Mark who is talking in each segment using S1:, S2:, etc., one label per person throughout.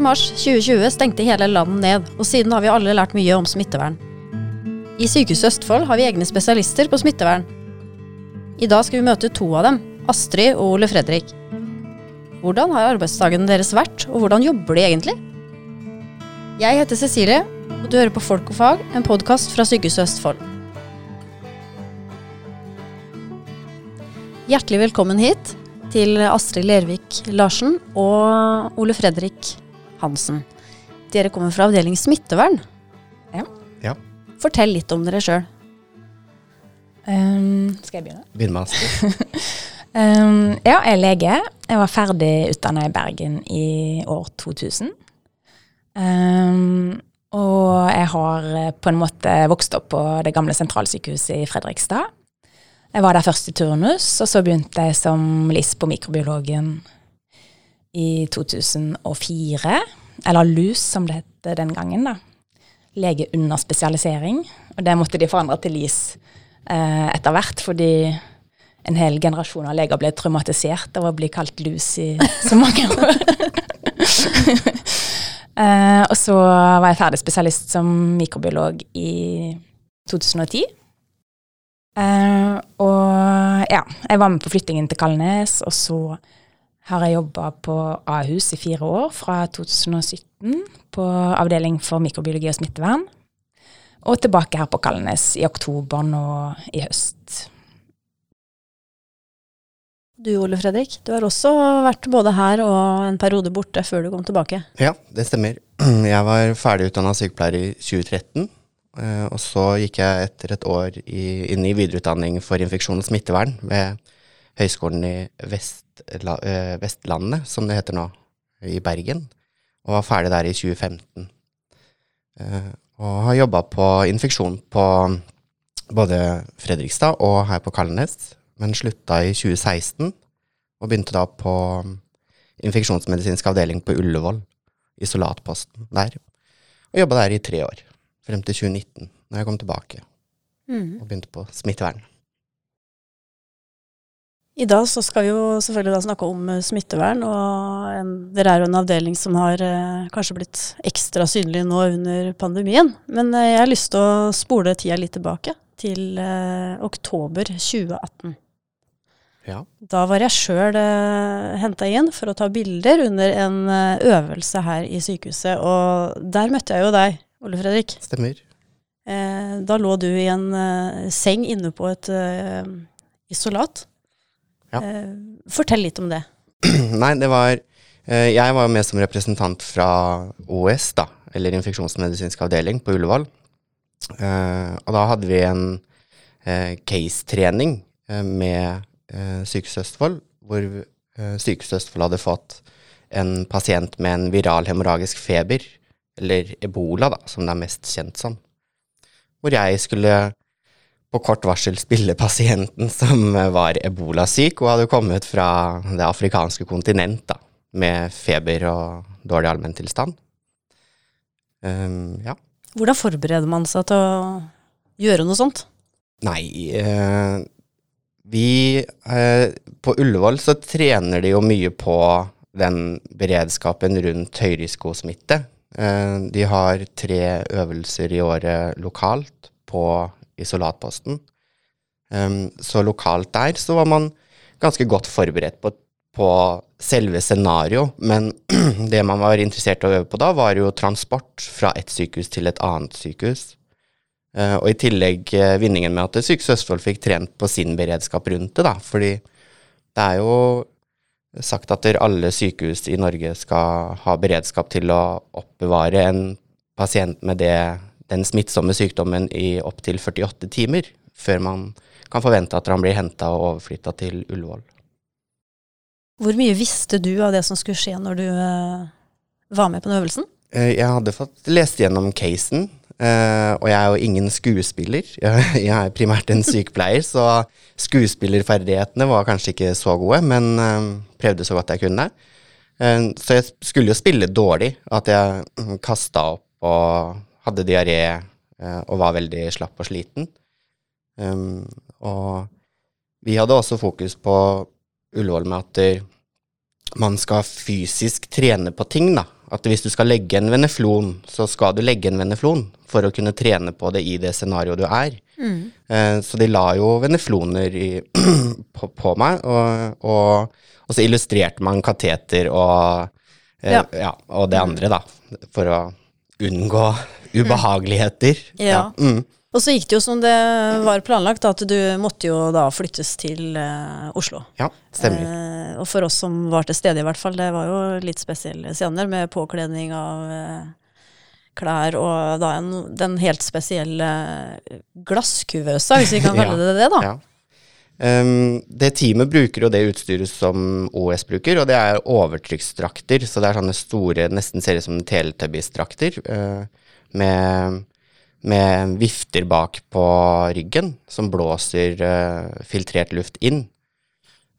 S1: 1.3.2020 stengte hele landet ned, og siden har vi alle lært mye om smittevern. I Sykehuset Østfold har vi egne spesialister på smittevern. I dag skal vi møte to av dem, Astrid og Ole Fredrik. Hvordan har arbeidsdagen deres vært, og hvordan jobber de egentlig? Jeg heter Cecilie, og du hører på Folk og fag, en podkast fra Sykehuset Østfold. Hjertelig velkommen hit til Astrid Lervik Larsen og Ole Fredrik Hansen. Dere kommer fra avdeling smittevern.
S2: Ja.
S3: Ja.
S1: Fortell litt om dere sjøl.
S2: Um, skal jeg begynne?
S3: Begynn med Astrid.
S2: Um, ja, jeg er lege. Jeg var ferdig utdanna i Bergen i år 2000. Um, og jeg har eh, på en måte vokst opp på det gamle sentralsykehuset i Fredrikstad. Jeg var der først i turnus, og så begynte jeg som LIS på mikrobiologen i 2004. Eller LUS, som det het den gangen. da. Lege under spesialisering. Og det måtte de forandre til LIS eh, etter hvert, fordi en hel generasjon av leger ble traumatisert av å bli kalt lus i så mange år. eh, og så var jeg ferdig spesialist som mikrobiolog i 2010. Eh, og ja, jeg var med på flyttingen til Kalnes, og så har jeg jobba på Ahus i fire år, fra 2017, på avdeling for mikrobiologi og smittevern. Og tilbake her på Kalnes i oktober nå i høst.
S1: Du Ole Fredrik, du har også vært både her og en periode borte før du kom tilbake.
S3: Ja, det stemmer. Jeg var ferdig utdanna sykepleier i 2013. eh, Og så gikk jeg etter et år i, inn i videreutdanning for infeksjon og smittevern ved Høgskolen i Vestla, eh, Vestlandet, som det heter nå, i Bergen. Og var ferdig der i 2015. Eh, Og har jobba på infeksjon på både Fredrikstad og her på Kalnes, men slutta i 2016 og begynte da på infeksjonsmedisinsk avdeling på Ullevål, isolatposten der. Og jobba der i tre år, frem til 2019, når jeg kom tilbake og begynte på smittevern.
S1: I dag så skal vi jo selvfølgelig da snakke om eh, smittevern, og en, dere er jo en avdeling som har eh, kanskje blitt ekstra synlig nå under pandemien. Men eh, jeg har lyst til å spole tida litt tilbake, til eh, oktober 2018.
S3: Ja.
S1: Da var jeg sjøl eh, henta inn for å ta bilder under en eh, øvelse her i sykehuset, og der møtte jeg jo deg, Ole Fredrik.
S3: Stemmer.
S1: Eh, da lå du i en seng inne på et isolat.
S3: Ja.
S1: Eh, fortell litt om det.
S3: Nei, det var eh, Jeg var med som representant fra OS, da, eller infeksjonsmedisinsk avdeling på Ullevål. Eh, og da hadde vi en eh, case-trening med eh, Sykehuset Østfold, hvor eh, Sykehuset Østfold hadde fått en pasient med en viral hemorragisk feber, eller ebola, da, som det er mest kjent som. Hvor jeg skulle på kort varsel spille pasienten som var ebolasyk og hadde kommet fra det afrikanske kontinent da, med feber og dårlig allmenntilstand. Um, ja.
S1: Hvordan forbereder man seg til å gjøre noe sånt?
S3: Nei, eh, vi eh, På Ullevål så trener de jo mye på den beredskapen rundt høyrisikosmitte. Eh, de har tre øvelser i året lokalt på isolatposten. Um, så lokalt der så var man ganske godt forberedt på, på selve scenario, men det man var interessert i å øve på da, var jo transport fra et sykehus til et annet sykehus. Uh, og i tillegg uh, vinningen med at Sykehuset Østfold fikk trent på sin beredskap rundt det, da. Fordi det er jo sagt at alle sykehus i Norge skal ha beredskap til å oppbevare en pasient med det, den smittsomme sykdommen i opptil 48 timer, før man kan forvente at han blir henta og overflytta til Ullevål.
S1: Hvor mye visste du av det som skulle skje når du eh, var med på den øvelsen?
S3: Eh, Jeg hadde fått lest gjennom casen, eh, og jeg er jo ingen skuespiller. Jeg er primært en sykepleier, så skuespillerferdighetene var kanskje ikke så gode, men prøvde så godt jeg kunne. Så jeg skulle jo spille dårlig, at jeg kasta opp og hadde diaré eh, og var veldig slapp og sliten. Um, og vi hadde også fokus på Ullevål med at man skal fysisk trene på ting, da. At hvis du skal legge en veneflon, så skal du legge en veneflon for å kunne trene på det i det scenarioet du er. Eh, så de la jo venefloner i, på, på meg, og, og, og så illustrerte man kateter og, eh,
S1: Ja.
S3: ja, og det andre, da. For å unngå ubehageligheter.
S1: Ja.
S3: Mm.
S1: Og så gikk det jo som det var planlagt, at du måtte jo da flyttes til uh, Oslo.
S3: ja stemmer.
S1: Uh, og for oss som var til stede, i hvert fall, det var jo litt spesielle scener med påkledning av uh, klær og da en, den helt spesielle glasskuvøsa, hvis vi kan kalle det det, da.
S3: Ja. Um, det teamet bruker jo det utstyret som OS bruker, og det er overtrykksdrakter. Så det er sånne store, nesten ser ut som Teletubbies-drakter, uh, med, med vifter bak på ryggen som blåser uh, filtrert luft inn.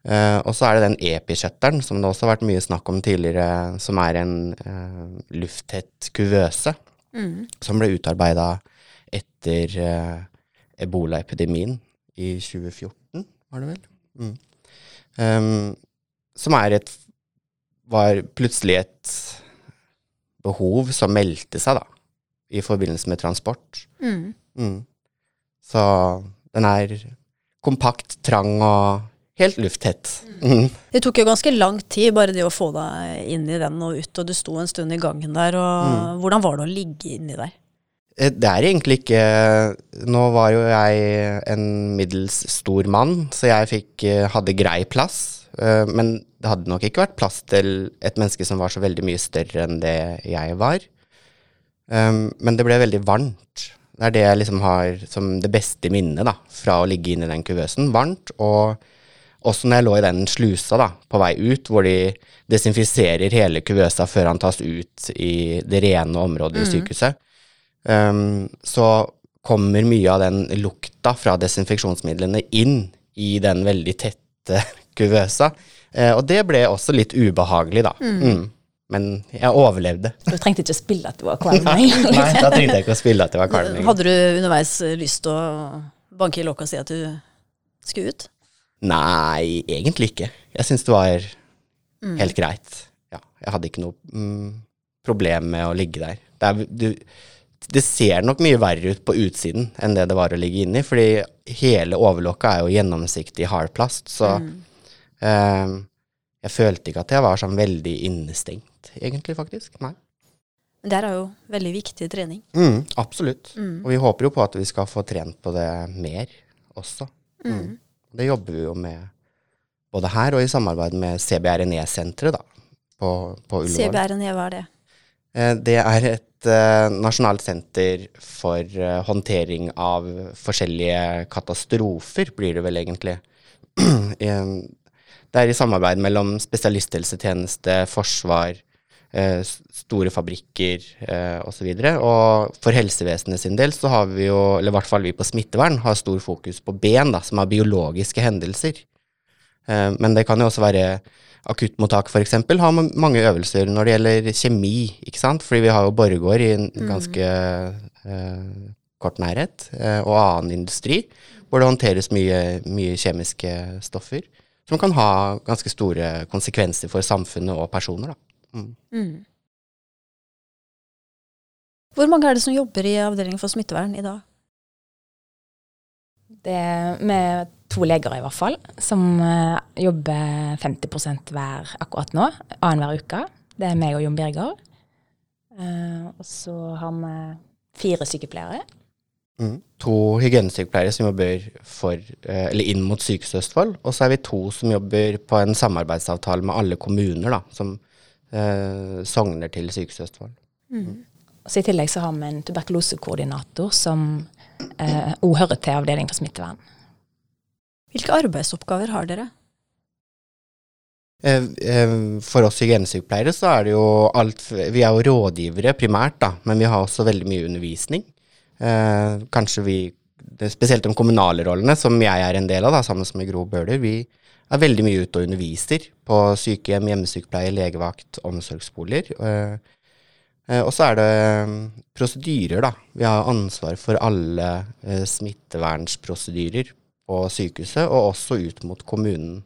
S3: Uh, og så er det den epishutteren, som det også har vært mye snakk om tidligere, som er en lufttett kuvøse,
S1: Mm.
S3: som ble utarbeida etter ebolaepidemien i 2014, var det vel? Mm. Um, som er et var plutselig et behov som meldte seg, da, i forbindelse med transport.
S1: Mm.
S3: Mm. Så den er kompakt, trang og helt lufttett. Mm.
S1: Det tok jo ganske lang tid, bare det å få deg inn i den og ut, og du sto en stund i gangen der, og
S3: Mm.
S1: hvordan var det å ligge inni der?
S3: Eh, Det er egentlig ikke Nå var jo jeg en middels stor mann, så jeg fikk, eh, hadde grei plass. eh, Men det hadde nok ikke vært plass til et menneske som var så veldig mye større enn det jeg var. Um, Men det ble veldig varmt. Det er det jeg liksom har som det beste minnet da, fra å ligge inne i den kuvøsen. Varmt. Og også når jeg lå i den slusa da, på vei ut, hvor de desinfiserer hele kuvøsa før han tas ut i det rene området i sykehuset, um, så kommer mye av den lukta fra desinfeksjonsmidlene inn i den veldig tette kuvøsa. Uh, og det ble også litt ubehagelig, da. Mm. Men jeg overlevde.
S2: Du trengte ikke å spille at du var kvalm.
S3: Nei, da trengte jeg ikke å spille at jeg var kvalm.
S1: Hadde du underveis lyst til å banke i lokket og si at du skulle ut?
S3: Nei, egentlig ikke. Jeg syns det var helt greit. Ja, jeg hadde ikke noe mm, problem med å ligge der. Det, er, du, det ser nok mye verre ut på utsiden enn det det var å ligge inni, fordi hele overlokket er jo gjennomsiktig hardplast, så eh, jeg følte ikke at jeg var sånn veldig innestengt, egentlig, faktisk. Nei.
S1: Det her er jo veldig viktig trening.
S3: Mm, absolutt.
S1: Mm.
S3: Og vi håper jo på at vi skal få trent på det mer også. Mm. Det jobber vi jo med både her og i samarbeid med CBRNE-senteret da, på, på Ullevål.
S1: CBRNE, hva er det?
S3: Eh, Det er et nasjonalt senter for eh, håndtering av forskjellige katastrofer, blir det vel egentlig. Eh, det er i samarbeid mellom spesialisthelsetjeneste, forsvar, eh, store fabrikker eh, osv. Og, og for helsevesenet sin del så har vi jo, eller i hvert fall vi på smittevern, har stor fokus på ben, da, som er biologiske hendelser. Eh, men det kan jo også være akuttmottak f.eks. har mange øvelser når det gjelder kjemi, ikke sant. Fordi vi har jo Borregaard i en ganske eh, kort nærhet, eh, og annen industri, hvor det håndteres mye, mye kjemiske stoffer som kan ha ganske store konsekvenser for samfunnet og personer. Da. Mm.
S1: Mm. Hvor mange er det som jobber i avdelingen for smittevern i dag?
S2: Det med to leger i hvert fall, som eh, jobber 50% hver akkurat nå, annenhver uke. Det er meg og Jon Birger. Eh, og så har vi fire sykepleiere.
S3: Mm. To hygienesykepleiere som jobber for, eh, eller inn mot Sykehuset Østfold. Og så er vi to som jobber på en samarbeidsavtale med alle kommuner da, som eh, sogner til Sykehuset Østfold.
S2: Og så I tillegg så har vi en tuberkulosekoordinator som òg hører til avdeling for smittevern.
S1: Hvilke arbeidsoppgaver har dere?
S3: Eh, eh, For oss hygienesykepleiere så er det jo alt Vi er jo rådgivere primært, da, men vi har også veldig mye undervisning. Eh, kanskje vi Spesielt de kommunale rollene, som jeg er en del av, da, sammen med Gro Bøhler. Vi er veldig mye ute og underviser på sykehjem, hjemmesykepleie, legevakt, omsorgsboliger. Og så er det prosedyrer, da. Vi har ansvar for alle smittevernsprosedyrer på sykehuset, og også ut mot kommunen.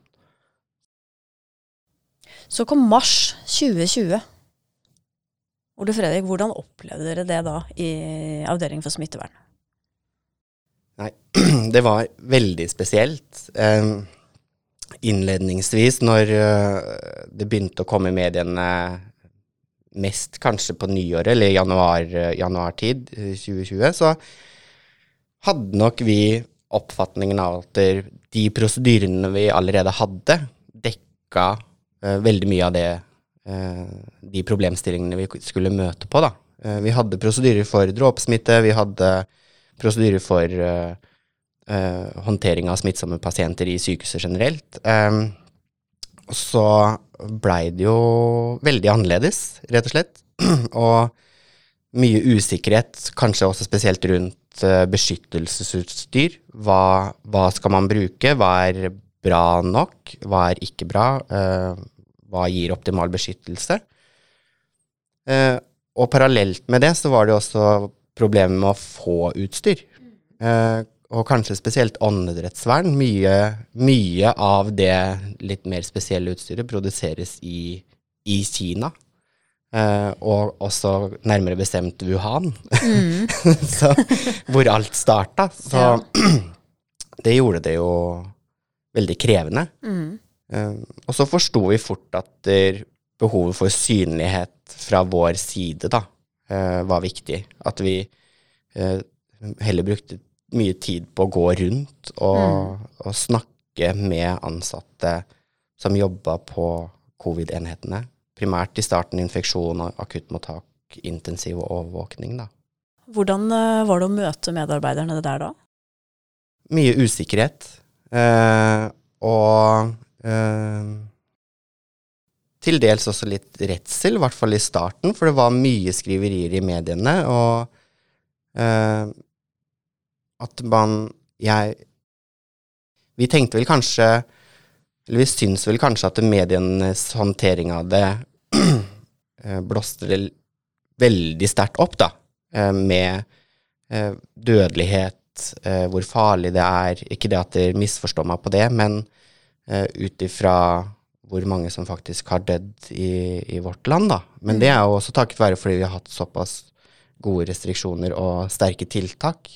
S1: Så kom mars 2020. Ole Fredrik, hvordan opplevde dere det da i avdelingen for smittevern?
S3: Nei, det var veldig spesielt. Eh, innledningsvis, når eh, det begynte å komme i mediene mest kanskje på nyåret, eller januar, eh, januartid 2020, så hadde nok vi oppfatningen av at de prosedyrene vi allerede hadde, dekka uh, veldig mye av det uh, de problemstillingene vi skulle møte på. Uh, vi hadde prosedyrer for dråpesmitte, vi hadde prosedyrer for håndtering av smittsomme pasienter i sykehuset generelt. Så blei det jo veldig annerledes, rett og slett. og mye usikkerhet, kanskje også spesielt rundt uh, beskyttelsesutstyr. Hva, hva, skal man bruke? Hva er bra nok? Hva er ikke bra? Uh, hva gir optimal beskyttelse? Uh, og parallelt med det så var det også problemet med å få utstyr. og kanskje spesielt åndedrettsvern. Mye, mye av det litt mer spesielle utstyret produseres i, i Kina. Uh, og også nærmere bestemt Wuhan, mm. så, hvor alt starta. Så ja. det gjorde det jo veldig krevende. Mm. Uh, og så forsto vi fort at behovet for synlighet fra vår side da, uh, var viktig. At vi heller brukte mye tid på å gå rundt og, mm. og snakke med ansatte som jobba på covid-enhetene primært i starten infeksjon og akuttmottak, intensiv overvåkning, da.
S1: Hvordan eh, var det å møte medarbeiderne der da?
S3: Mye usikkerhet. Eh, og eh, til dels også litt redsel, i hvert fall i starten, for det var mye skriverier i mediene, og eh, at man Jeg Vi tenkte vel kanskje eller vi syns vel kanskje at medienes håndtering av det eh, blåste det veldig sterkt opp, da, eh, med eh, dødelighet, hvor farlig det er. Ikke det at dere misforstår meg på det, men ut ifra hvor mange som faktisk har dødd i, i, vårt land, da. Men mm. det er jo også takket være fordi vi har hatt såpass gode restriksjoner og sterke tiltak.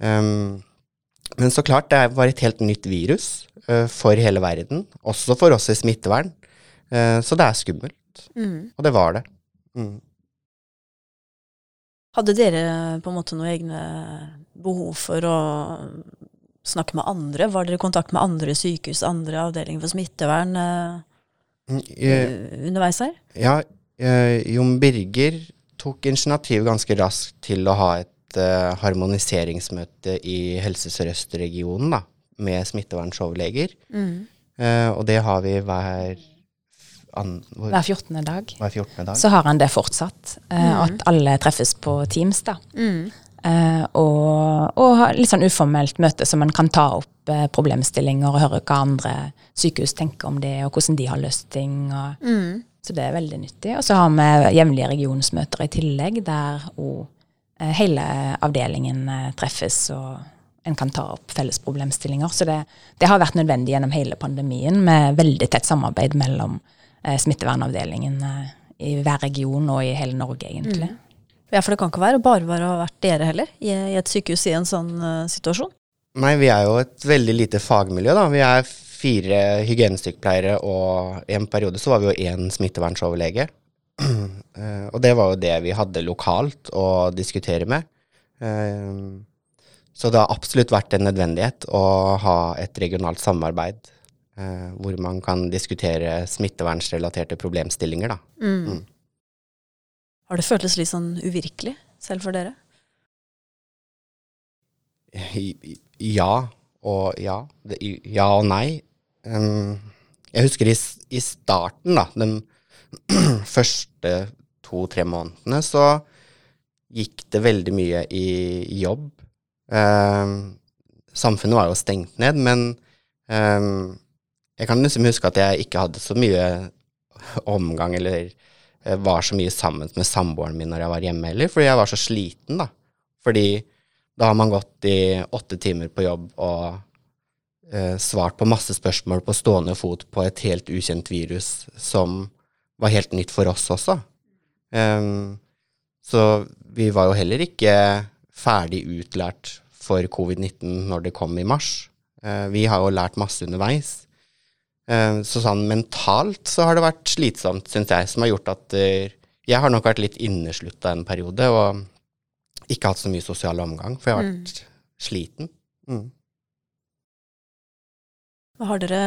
S3: Um, men så klart, det var et helt nytt virus uh, for hele verden, også for oss i smittevern. Uh, så det er skummelt. Mm. Og det var det. Mm.
S1: Hadde dere på en måte noen egne behov for å snakke med andre? Var dere i kontakt med andre sykehus, andre avdelinger for smittevern uh, underveis her?
S3: Ja, Jon Birger tok initiativ ganske raskt til å ha et harmoniseringsmøte i Helse Sør-Øst-regionen med smittevernsoverleger. Mm. Uh, og det har vi hver
S2: an, hvor, hver, 14. dag.
S3: hver 14. dag.
S2: Så har han det fortsatt. Uh, mm. At alle treffes på Teams, da. Mm. og, og litt sånn uformelt møte, så man kan ta opp problemstillinger og høre hva andre sykehus tenker om det, og hvordan de har løst ting. Og, mm. Så det er veldig nyttig. Og så har vi jevnlige regionsmøter i tillegg, der òg hele avdelingen eh, treffes, og en kan ta opp felles problemstillinger. Så det, det, har vært nødvendig gjennom hele pandemien, med veldig tett samarbeid mellom eh, smittevernavdelingen eh, i hver region og i hele Norge, egentlig. Mm.
S1: Ja, For det kan ikke være bare bare å vært dere heller, i, i, et sykehus i en sånn uh, situasjon?
S3: Nei, vi er jo et veldig lite fagmiljø, da. Vi er fire hygienesykepleiere, og i en periode så var vi jo én smittevernsoverlege. Uh, og det var jo det vi hadde lokalt å diskutere med. Uh, så det har absolutt vært en nødvendighet å ha et regionalt samarbeid uh, hvor man kan diskutere smittevernsrelaterte problemstillinger, da. Mm. Mm.
S1: Har det føltes litt sånn uvirkelig, selv for dere?
S3: Ja og ja. Ja og nei. Um, jeg husker i, i starten, da. Den første to-tre månedene så gikk det veldig mye i jobb. Eh, samfunnet var jo stengt ned, men eh, jeg kan liksom huske at jeg ikke hadde så mye omgang eller eh, var så mye sammen med samboeren min når jeg var hjemme heller, fordi jeg var så sliten, da. Fordi da har man gått i åtte timer på jobb og uh, svart på masse spørsmål på stående fot på et helt ukjent virus som var helt nytt for oss også. Um, så vi var jo heller ikke ferdig utlært for covid-19 når det kom i mars. Uh, vi har jo lært masse underveis. Uh, så sånn mentalt så har det vært slitsomt, syns jeg, som har gjort at uh, jeg har nok vært litt inneslutta en periode og ikke hatt så mye sosial omgang, for jeg har vært mm. sliten. Mm.
S1: Har dere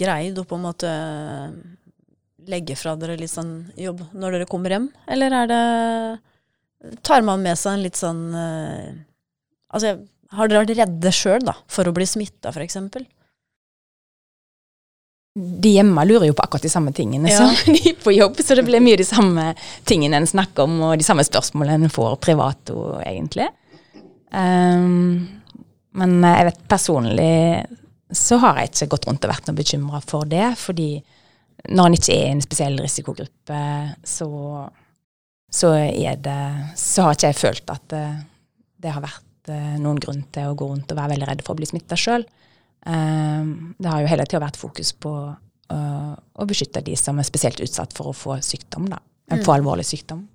S1: greid å på en måte legge fra dere litt sånn jobb når dere kommer hjem, eller er det Tar man med seg en litt sånn uh, Altså, har dere vært redde sjøl, da, for å bli smitta, f.eks.?
S2: De hjemme lurer jo på akkurat de samme tingene ja. som de på jobb, så det blir mye de samme tingene en snakker om, og de samme spørsmålene en får privat og egentlig. Um, men jeg vet personlig så har jeg ikke gått rundt og vært noe bekymra for det. Fordi når en ikke er i en spesiell risikogruppe, så, så, det, så har ikke jeg følt at det, det, har vært eh, noen grunn til å gå rundt og være veldig redd for å bli smitta sjøl. Ehm, det har jo hele tida vært fokus på å beskytte de som er spesielt utsatt for å få sykdom, da. Mm. Få alvorlig sykdom.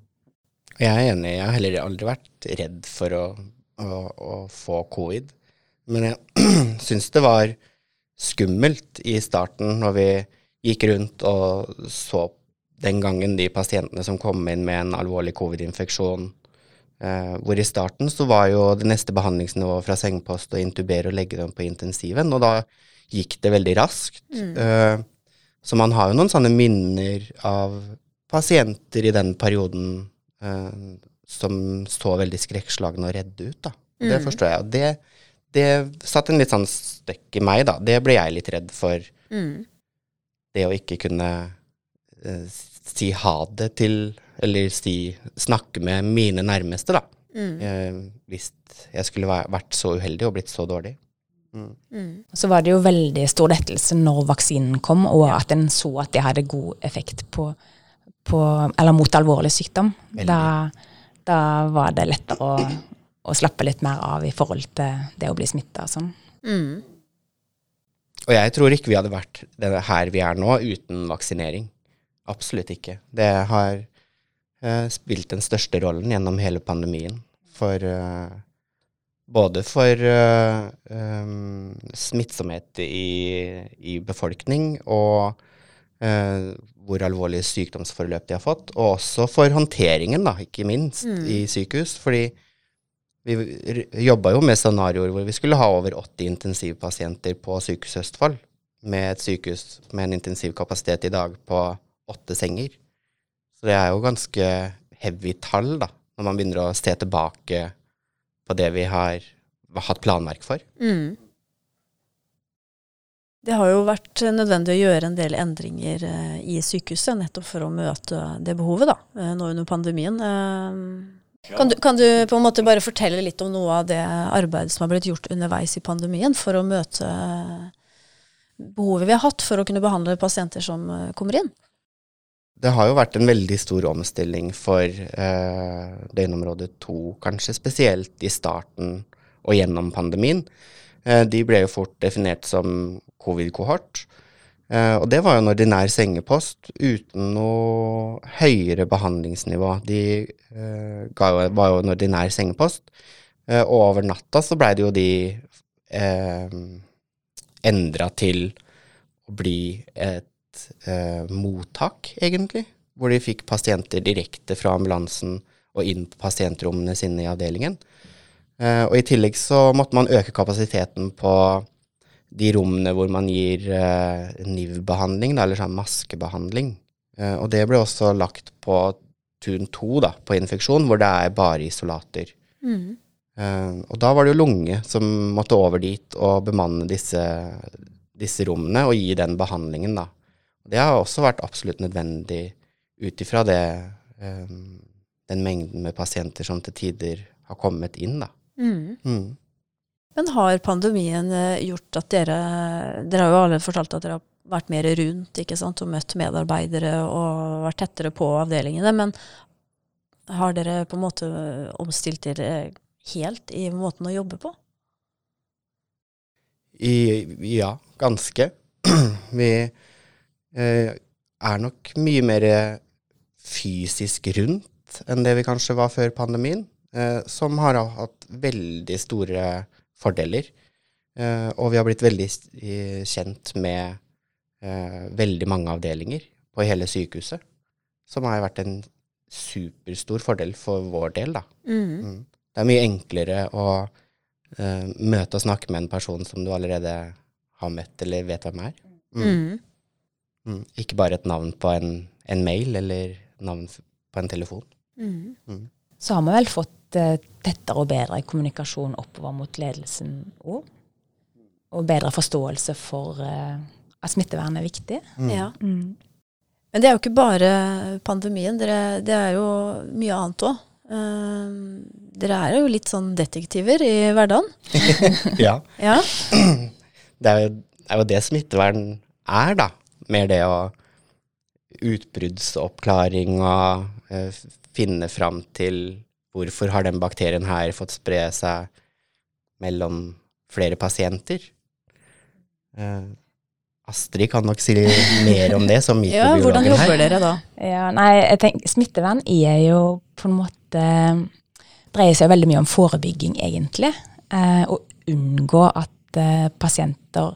S3: Jeg er enig. Jeg har heller aldri vært redd for å, å, å få covid. Men jeg syns det var skummelt i starten når vi gikk rundt og så den gangen de pasientene som kom inn med en alvorlig covid-infeksjon. Eh, hvor i starten så var jo det neste behandlingsnivået fra sengepost å intubere og legge dem på intensiven, og da gikk det veldig raskt. Mm. Eh, så man har jo noen sånne minner av pasienter i den perioden eh, som så veldig skrekkslagne og redde ut, da. Mm. Det forstår jeg. Og det, det satt en litt sånn støkk i meg, da. Det ble jeg litt redd for. Mm. Det å ikke kunne eh, si ha det til Eller si snakke med mine nærmeste, da. Mm. Eh, hvis jeg skulle vært så uheldig og blitt så dårlig.
S2: Mm. mm. Så var det jo veldig stor lettelse når vaksinen kom, og at en så at det hadde god effekt på, på Eller mot alvorlig sykdom. Da, da, var det lettere å å, slappe litt mer av i forhold til det å bli smitta og sånn. Mm.
S3: Og jeg tror ikke vi hadde vært her vi er nå, uten vaksinering. Absolutt ikke. Det har uh, spilt den største rollen gjennom hele pandemien. For uh, Både for uh, um, smittsomhet i, i, befolkning og hvor alvorlige sykdomsforløp de har fått, og også for håndteringen, da, ikke minst, mm. i sykehus. Fordi vi jobba jo med scenarioer hvor vi skulle ha over 80 intensivpasienter på Sykehuset Østfold, med et sykehus med en intensivkapasitet i dag på åtte senger. Så det er jo ganske heavy tall, da, når man begynner å se tilbake på det vi har hatt planverk for. Mm.
S1: Det har jo vært nødvendig å gjøre en del endringer eh, i sykehuset, nettopp for å møte det behovet da, eh, nå under pandemien. Eh, kan du, kan du, på en måte bare fortelle litt om noe av det arbeidet som har blitt gjort underveis i pandemien for å møte behovet vi har hatt for å kunne behandle pasienter som eh, kommer inn?
S3: Det har jo vært en veldig stor omstilling for eh, døgnområde to, kanskje spesielt i starten og gjennom pandemien. Eh, de ble jo fort definert som covid-kohort. Uh, og det var jo en ordinær sengepost uten noe høyere behandlingsnivå. De uh, jo, var jo en ordinær sengepost, uh, og over natta så blei det jo de uh, endra til å bli et mottak, egentlig. Hvor de fikk pasienter direkte fra ambulansen og inn på pasientrommene sine i avdelingen. og i tillegg så måtte man øke kapasiteten på de rommene hvor man gir eh, NIV-behandling, eller sånn maskebehandling. Eh, og det ble også lagt på tun 2, da, på infeksjon, hvor det er bare isolater. Mm. Eh, og da var det jo lunge som måtte over dit og bemanne disse, disse rommene og gi den behandlingen, da. Det har også vært absolutt nødvendig ut ifra det um, den mengden med pasienter som til tider har kommet inn, da. Mm. Mm.
S1: Men har pandemien eh, gjort at dere Dere har jo alle fortalt at dere har vært mer rundt ikke sant, og møtt medarbeidere og vært tettere på avdelingene. Men har dere på en måte omstilt dere helt i måten å jobbe på?
S3: I, ja, ganske. Vi eh, er nok mye mer fysisk rundt enn det vi kanskje var før pandemien, eh, som har hatt veldig store fordeler. Eh, og vi har blitt veldig kjent med eh, veldig mange avdelinger på hele sykehuset, som har vært en superstor fordel for vår del, da.
S1: Mm.
S3: Mm. Det er mye enklere å eh, møte og snakke med en person som du allerede har møtt eller vet hvem er. Mm.
S1: Mm.
S3: Mm. Ikke bare et navn på en, en mail eller navn på en telefon.
S1: Mm.
S2: Så har vi vel fått eh, tettere og bedre kommunikasjon oppover mot ledelsen òg. Og bedre forståelse for eh, at smittevern er viktig.
S3: Mm.
S1: Ja.
S2: Mm.
S1: Men det er jo ikke bare pandemien. Dere, det er jo mye annet òg. dere er jo litt sånn detektiver i hverdagen.
S3: ja.
S1: Ja.
S3: Det er, jo, det er jo det smittevern er, da. Mer det å Utbruddsoppklaring og f- finne fram til hvorfor har den bakterien her fått spre seg mellom flere pasienter. Uh, Astrid kan nok si mer om det, som mikrobiologen her.
S1: ja, hvordan
S3: jobber her.
S1: dere da?
S2: Ja, nei, jeg tenker, Smittevern er jo på en måte Dreier seg veldig mye om forebygging, egentlig. Eh, å unngå at eh, pasienter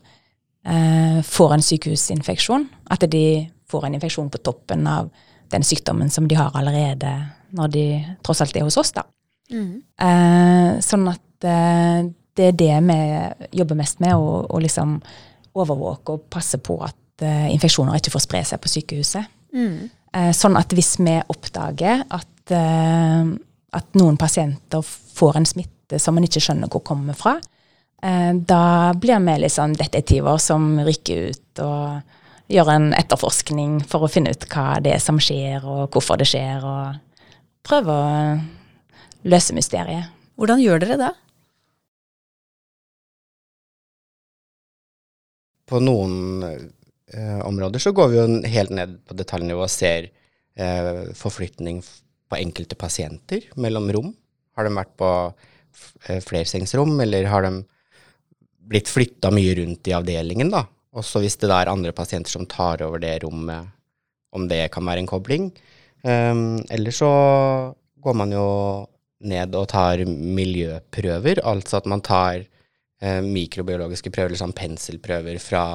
S2: eh, får en sykehusinfeksjon. At de får en infeksjon på toppen av den sykdommen som de har allerede når de tross alt er hos oss. da.
S1: Mm.
S2: Eh, sånn at eh, det er det vi jobber mest med, å, å liksom overvåke og passe på at eh, infeksjoner ikke får spre seg på sykehuset.
S1: Mm.
S2: Eh, sånn at hvis vi oppdager at, eh, at noen pasienter får en smitte som man ikke skjønner hvor kommer fra, eh, da blir vi liksom detektiver som rykker ut og gjør en etterforskning for å finne ut hva det er som skjer, og hvorfor det skjer, og prøve å løse mysteriet.
S1: Hvordan gjør dere det?
S3: På noen eh, områder så går vi jo helt ned på detaljnivå og ser eh, forflytning på enkelte pasienter mellom rom. Har de vært på eh, flersengsrom, eller har de blitt flytta mye rundt i avdelingen, da? Også hvis det da er andre pasienter som tar over det rommet, om det kan være en kobling. Um, eller så går man jo ned og tar miljøprøver, altså at man tar eh, mikrobiologiske prøver, liksom penselprøver fra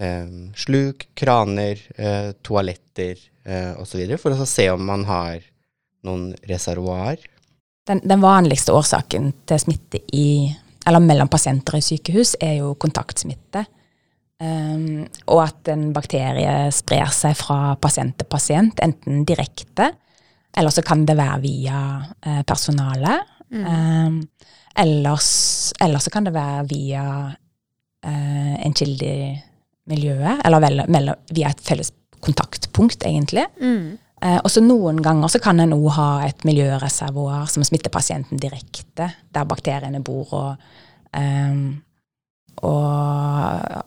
S3: eh, sluk, kraner, eh, toaletter eh, osv., for å så se om man har noen reservoar.
S2: Den, den vanligste årsaken til smitte i, mellom pasienter i sykehus er jo kontaktsmitte. Um, og at en bakterie sprer seg fra pasient til pasient, enten direkte, eller så kan det være via eh, personalet. Um, ellers, eller så kan det være via eh, en kilde i miljøet, eller vel, mellom, via et felles kontaktpunkt, egentlig.
S1: Mm.
S2: Eh, og så noen ganger så kan en òg ha et miljøreservoar som smitter pasienten direkte, der bakteriene bor og, um, og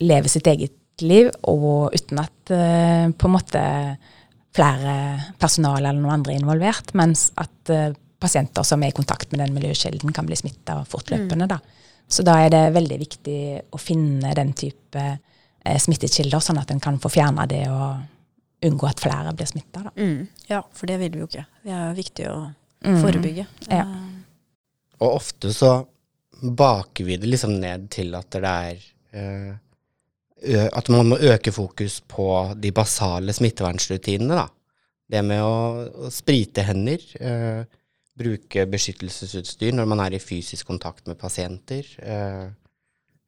S2: lever sitt eget liv, og uten at eh, på en måte flere personale eller noen andre er involvert, mens at eh, pasienter som er i kontakt med den miljøkilden, kan bli smitta fortløpende. Da. Så da er det veldig viktig å finne den type eh, smittekilder, sånn at en kan få fjerna det og unngå at flere blir smitta.
S1: Mm. Ja, for det vil vi jo ikke. Det er viktig å
S2: Mm.
S1: forebygge.
S2: Ja.
S3: Og ofte så baker vi det liksom ned til at det er eh, At man må øke fokus på de basale smittevernsrutinene, da. Det med å, å sprite hender, eh, bruke beskyttelsesutstyr når man er i fysisk kontakt med pasienter, eh,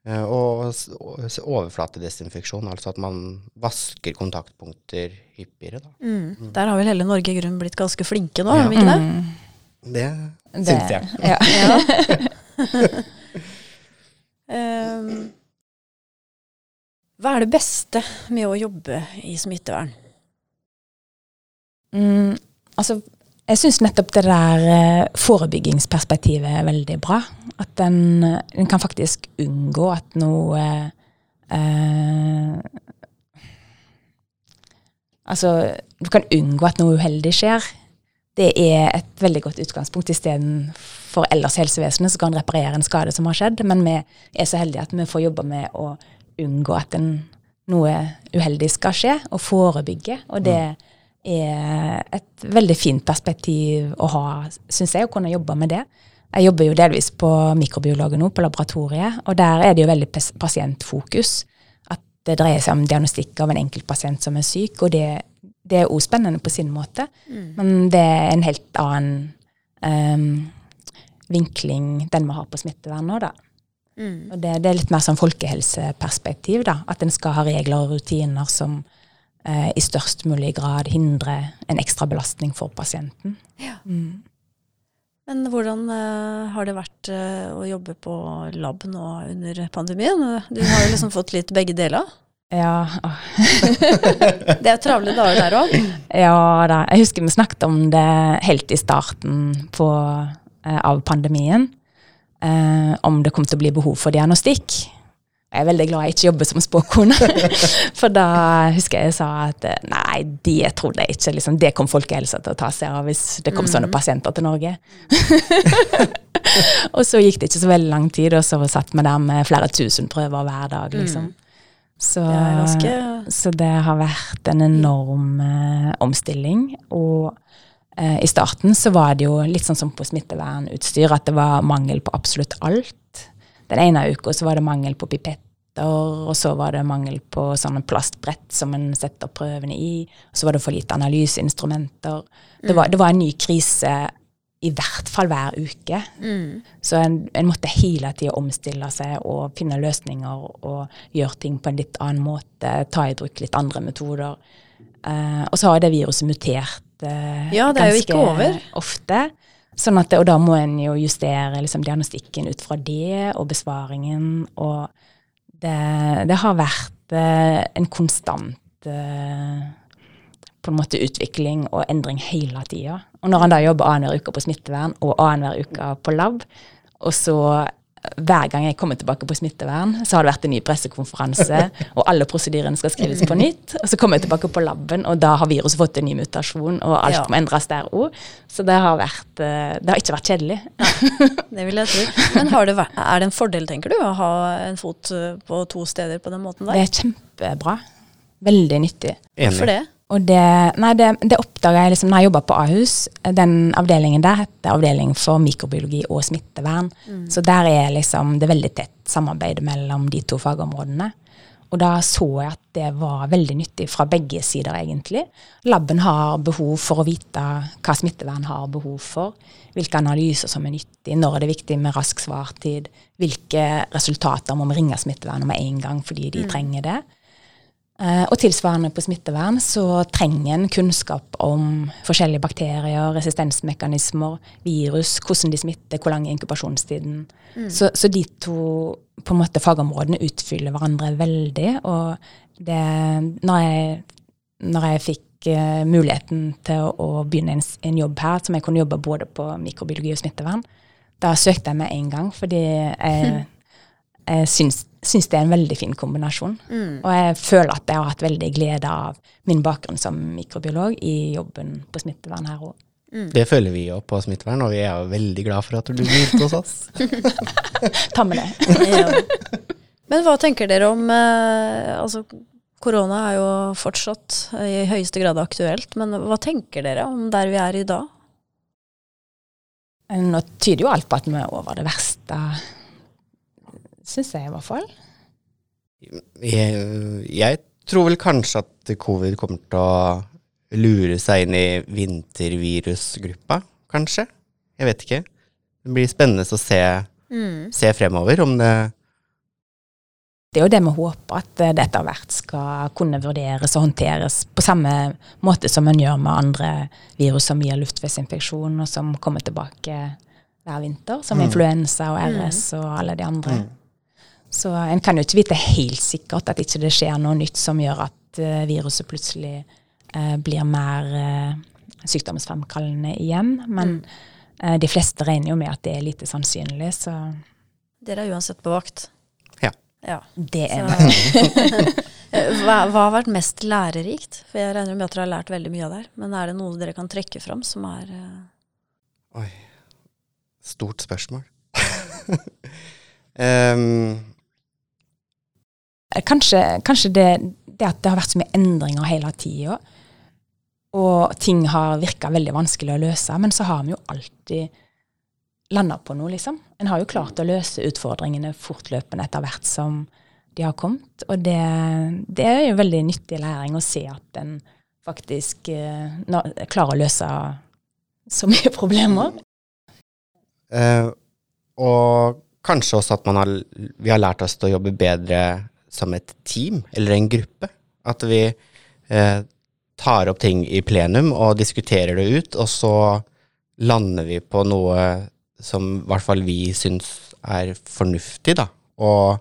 S3: eh, og, og overflatedesinfeksjon, altså at man vasker kontaktpunkter hyppigere, da.
S1: Mm. Der har vel hele Norge i grunnen blitt ganske flinke nå, har vi ikke det?
S2: Mm.
S3: Det,
S2: Det-
S3: syns jeg.
S2: Ja.
S1: Ja. Ehm, hva er det beste med å jobbe i smittevern?
S2: Mm, altså, jeg syns nettopp det der eh, forebyggingsperspektivet er veldig bra. At en, en kan faktisk unngå at noe eh, Altså, du kan unngå at noe uheldig skjer. Det er et veldig godt utgangspunkt istedenfor ellers i helsevesenet så kan en reparere en skade som har skjedd. Men vi er så heldige at vi får jobbe med å unngå at en, noe uheldig skal skje, og forebygge. Og det er et veldig fint perspektiv å ha, syns jeg, å kunne jobbe med det. Jeg jobber jo delvis på mikrobiologer nå, på laboratoriet, og der er det jo veldig pasientfokus. At det dreier seg om diagnostikk av en enkelt pasient som er syk, og det, det er òg spennende på sin måte. Mm. Men det er en helt annen um, vinkling den vi har på smittevern nå, da. Mm. Og det, det, er litt mer sånn folkehelseperspektiv, da. At en skal ha regler og rutiner som eh, i størst mulig grad hindrer en ekstra belastning for pasienten. Ja. Mm.
S1: Men hvordan uh, har det vært uh, å jobbe på lab nå under pandemien? Du har jo liksom fått litt begge deler.
S2: Ja.
S1: det er travle dager der òg?
S2: Ja da. Jeg husker vi snakket om det helt i starten på, uh, av pandemien. Om det kom til å bli behov for diagnostikk. Jeg er veldig glad jeg ikke jobber som spåkone. For da husker jeg jeg sa at eh, nei, det trodde jeg ikke. Liksom, det kom folkehelsa til å ta seg av hvis det kom mm. sånne pasienter til Norge. og så gikk det ikke så veldig lang tid, og så satt vi der med flere tusen prøver hver dag. liksom. Mm. Så, det så, det har vært en enorm eh, omstilling. Og i starten så var det jo litt sånn som på smittevernutstyr, at det var mangel på absolutt alt. Den ene uka så var det mangel på pipetter, og så var det mangel på sånne plastbrett som en setter prøvene i. Og så var det for lite analyseinstrumenter. Det var, det var en ny krise i hvert fall hver uke. Mm. Så en, en, måtte hele tida omstille seg og finne løsninger og gjøre ting på en litt annen måte. Ta i bruk litt andre metoder. Uh, og så har det viruset mutert
S1: ja, det er jo ikke over.
S2: ofte. Sånn at, og da må en jo justere liksom, diagnostikken ut fra det, og besvaringen. Og det, det har vært eh, en konstant eh, på en måte utvikling og endring hele tida. Og når han da jobber annenhver uke på smittevern og annenhver uke på lab, og så hver gang jeg kommer tilbake på smittevern, så har det vært en ny pressekonferanse, og alle prosedyrene skal skrives på nytt. Og så kommer jeg tilbake på laben, og da har viruset fått en ny mutasjon, og alt ja. må endres der òg. Så det har, vært, eh, det har ikke vært kjedelig.
S1: det vil jeg tro. Men det vært, er det en fordel, tenker du, å ha en fot eh, på to steder på den måten der?
S2: Det er kjempebra. Veldig nyttig.
S1: Hvorfor det?
S2: Og det, nei, det, det oppdaga jeg liksom når jeg jobba på Ahus. Den avdelingen der heter avdeling for mikrobiologi og smittevern. Mm. Så der er liksom det veldig tett samarbeid mellom de to fagområdene. Og da så jeg at det var veldig nyttig fra begge sider, egentlig. Laben har behov for å vite hva smittevern har behov for. Hvilke analyser som er nyttig, når er det viktig med rask svartid. Hvilke resultater må vi ringe smittevernet med en gang fordi de mm. trenger det. Eh, og tilsvarende på smittevern så trenger en kunnskap om forskjellige bakterier, resistensmekanismer, virus, hvordan de smitter, hvor lang er inkubasjonstiden. Mm. Så, så, de to på en måte fagområdene utfyller hverandre veldig. Og det, når, jeg, når jeg fikk uh, muligheten til å, å begynne en, en, jobb her, som jeg kunne jobbe både på mikrobiologi og smittevern, da søkte jeg med en gang, fordi jeg, jeg syns syns det er en veldig fin kombinasjon. Mm. Og jeg føler at jeg har hatt veldig glede av min bakgrunn som mikrobiolog i jobben på smittevern her òg.
S3: Mm. Det føler vi jo på smittevern, og vi er jo veldig glad for at du begynte hos oss.
S2: Ta med det. ja.
S1: Men hva tenker dere om eh, altså, Korona er jo fortsatt i høyeste grad aktuelt, men hva tenker dere om der vi er i dag?
S2: Nå tyder jo alt på at vi er over det verste Syns jeg, i hvert fall.
S3: Jeg, jeg, tror vel kanskje at covid kommer til å lure seg inn i vintervirusgruppa, kanskje. Jeg vet ikke. Det blir spennende å se, mm. se fremover om det
S2: det er jo det vi håper, at det etter hvert skal kunne vurderes og håndteres på samme måte som en gjør med andre virus som gir luftveisinfeksjon, og som kommer tilbake hver vinter, som mm. influensa og RS og alle de andre. Mm. Så en kan jo ikke vite helt sikkert at ikke det skjer noe nytt som gjør at uh, viruset plutselig uh, blir mer uh, sykdomsfremkallende igjen. Men mm. de fleste regner jo med at det er lite sannsynlig, så
S1: Dere er uansett på vakt?
S3: Ja.
S1: ja.
S2: Det er vi.
S1: hva, hva, har vært mest lærerikt? For jeg regner med at dere har lært veldig mye av det. her. Men er det noe dere kan trekke fram som er
S3: Oi. Stort spørsmål. um,
S2: Kanskje, kanskje det, det, at det har vært så mye endringer hele tida. og ting har virka veldig vanskelig å løse, men så har vi jo alltid landa på noe, liksom. En har jo klart å løse utfordringene fortløpende etter hvert som de har kommet. Og det, det er jo veldig nyttig læring å se at en faktisk eh, klarer å løse så mye problemer.
S3: Eh, og kanskje også at har, vi har lært oss til å jobbe bedre som et team, eller en gruppe. At vi eh, tar opp ting i plenum og diskuterer det ut, og så lander vi på noe som i hvert fall vi syns er fornuftig, da. Og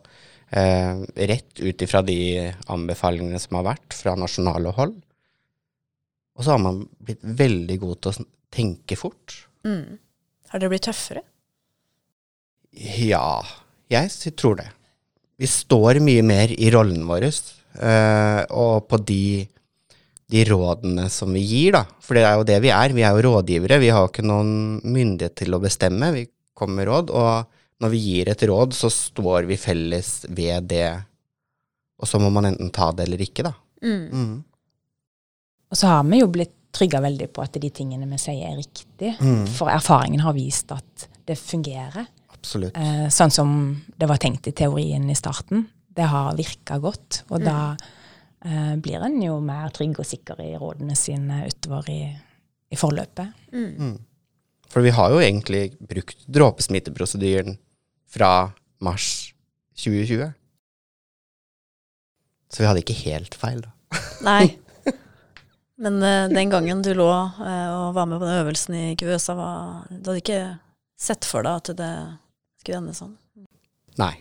S3: eh, rett ut ifra de anbefalingene som har vært fra nasjonale hold. Og så har man blitt veldig god til å tenke fort.
S1: Mm. Har dere blitt tøffere?
S3: Ja, jeg tror det. Vi står mye mer i rollen vår, uh, og på de de rådene som vi gir, da. For det er jo det vi er. Vi er jo rådgivere. Vi har ikke noen myndighet til å bestemme. Vi kommer med råd, og når vi gir et råd, så står vi felles ved det. Og så må man enten ta det eller ikke, da. Mm. Mm.
S2: Og så har vi jo blitt trygga veldig på at de tingene vi sier, er riktig. Mm. For erfaringen har vist at det fungerer.
S3: Absolutt.
S2: Eh, sånn som det var tenkt i teorien i starten. Det har virka godt. Og da mm eh, blir en jo mer trygg og sikker i rådene sine utover i, i forløpet. Mm. Mm.
S3: For vi har jo egentlig brukt dråpesmitteprosedyren fra mars 2020. Så vi hadde ikke helt feil, da.
S1: Nei. Men uh, den gangen du lå uh, og var med på den øvelsen i Kuvøsa, var, du hadde ikke sett for deg at det skulle ende sånn?
S3: Nei.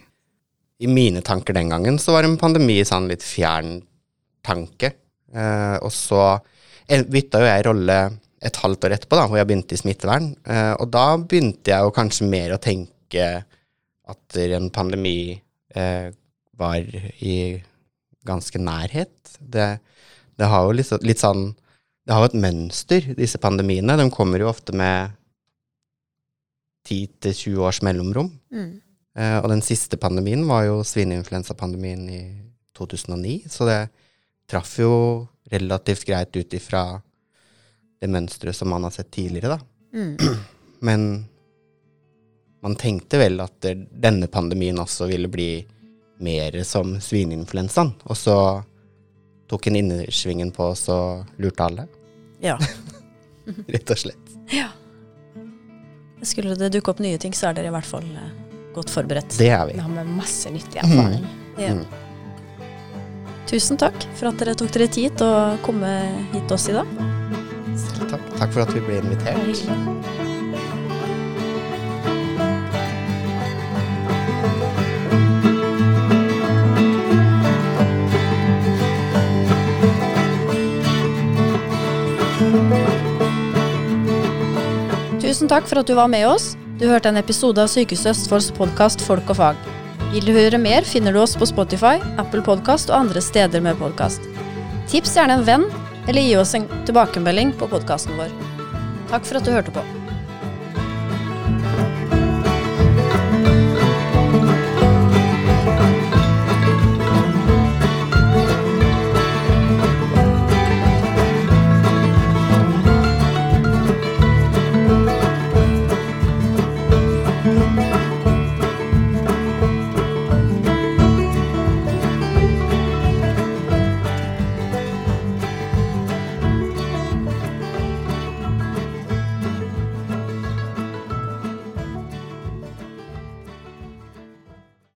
S3: I mine tanker den gangen så var en pandemi sånn litt fjern tanke. Eh, og så bytta jo jeg rolle et halvt år etterpå, da, hvor jeg begynte i smittevern. Eh, og da begynte jeg jo kanskje mer å tenke at en pandemi eh, var i ganske nærhet. Det, det har jo litt, litt, sånn Det har jo et mønster, disse pandemiene. De kommer jo ofte med 10-20 års mellomrom. Mm. Eh, og den siste pandemien var jo svineinfluensapandemien i 2009, så det traff jo relativt greit ut ifra det mønsteret som man har sett tidligere, da. Mm. Men man tenkte vel at denne pandemien også ville bli mer som svineinfluensaen. Og så tok en innersvingen på oss og lurte alle.
S1: Ja.
S3: Rett og slett.
S1: Ja. Skulle det dukke opp nye ting, så er dere i hvert fall eh, godt forberedt.
S3: Det er vi.
S2: Vi har med masse nyttig erfaring. Mm. Ja. Mm.
S1: Tusen takk for at dere tok dere tid til å komme hit til oss i dag.
S3: Takk. Takk for at vi ble invitert.
S1: Tusen takk for at du var med oss. Du hørte en episode av Sykehuset Østfolds podkast Folk og fag. Vil du høre mer, finner du oss på Spotify, Apple Podkast og andre steder med podkast. Tips gjerne en venn, eller gi oss en tilbakemelding på podkasten vår. Takk for at du hørte på.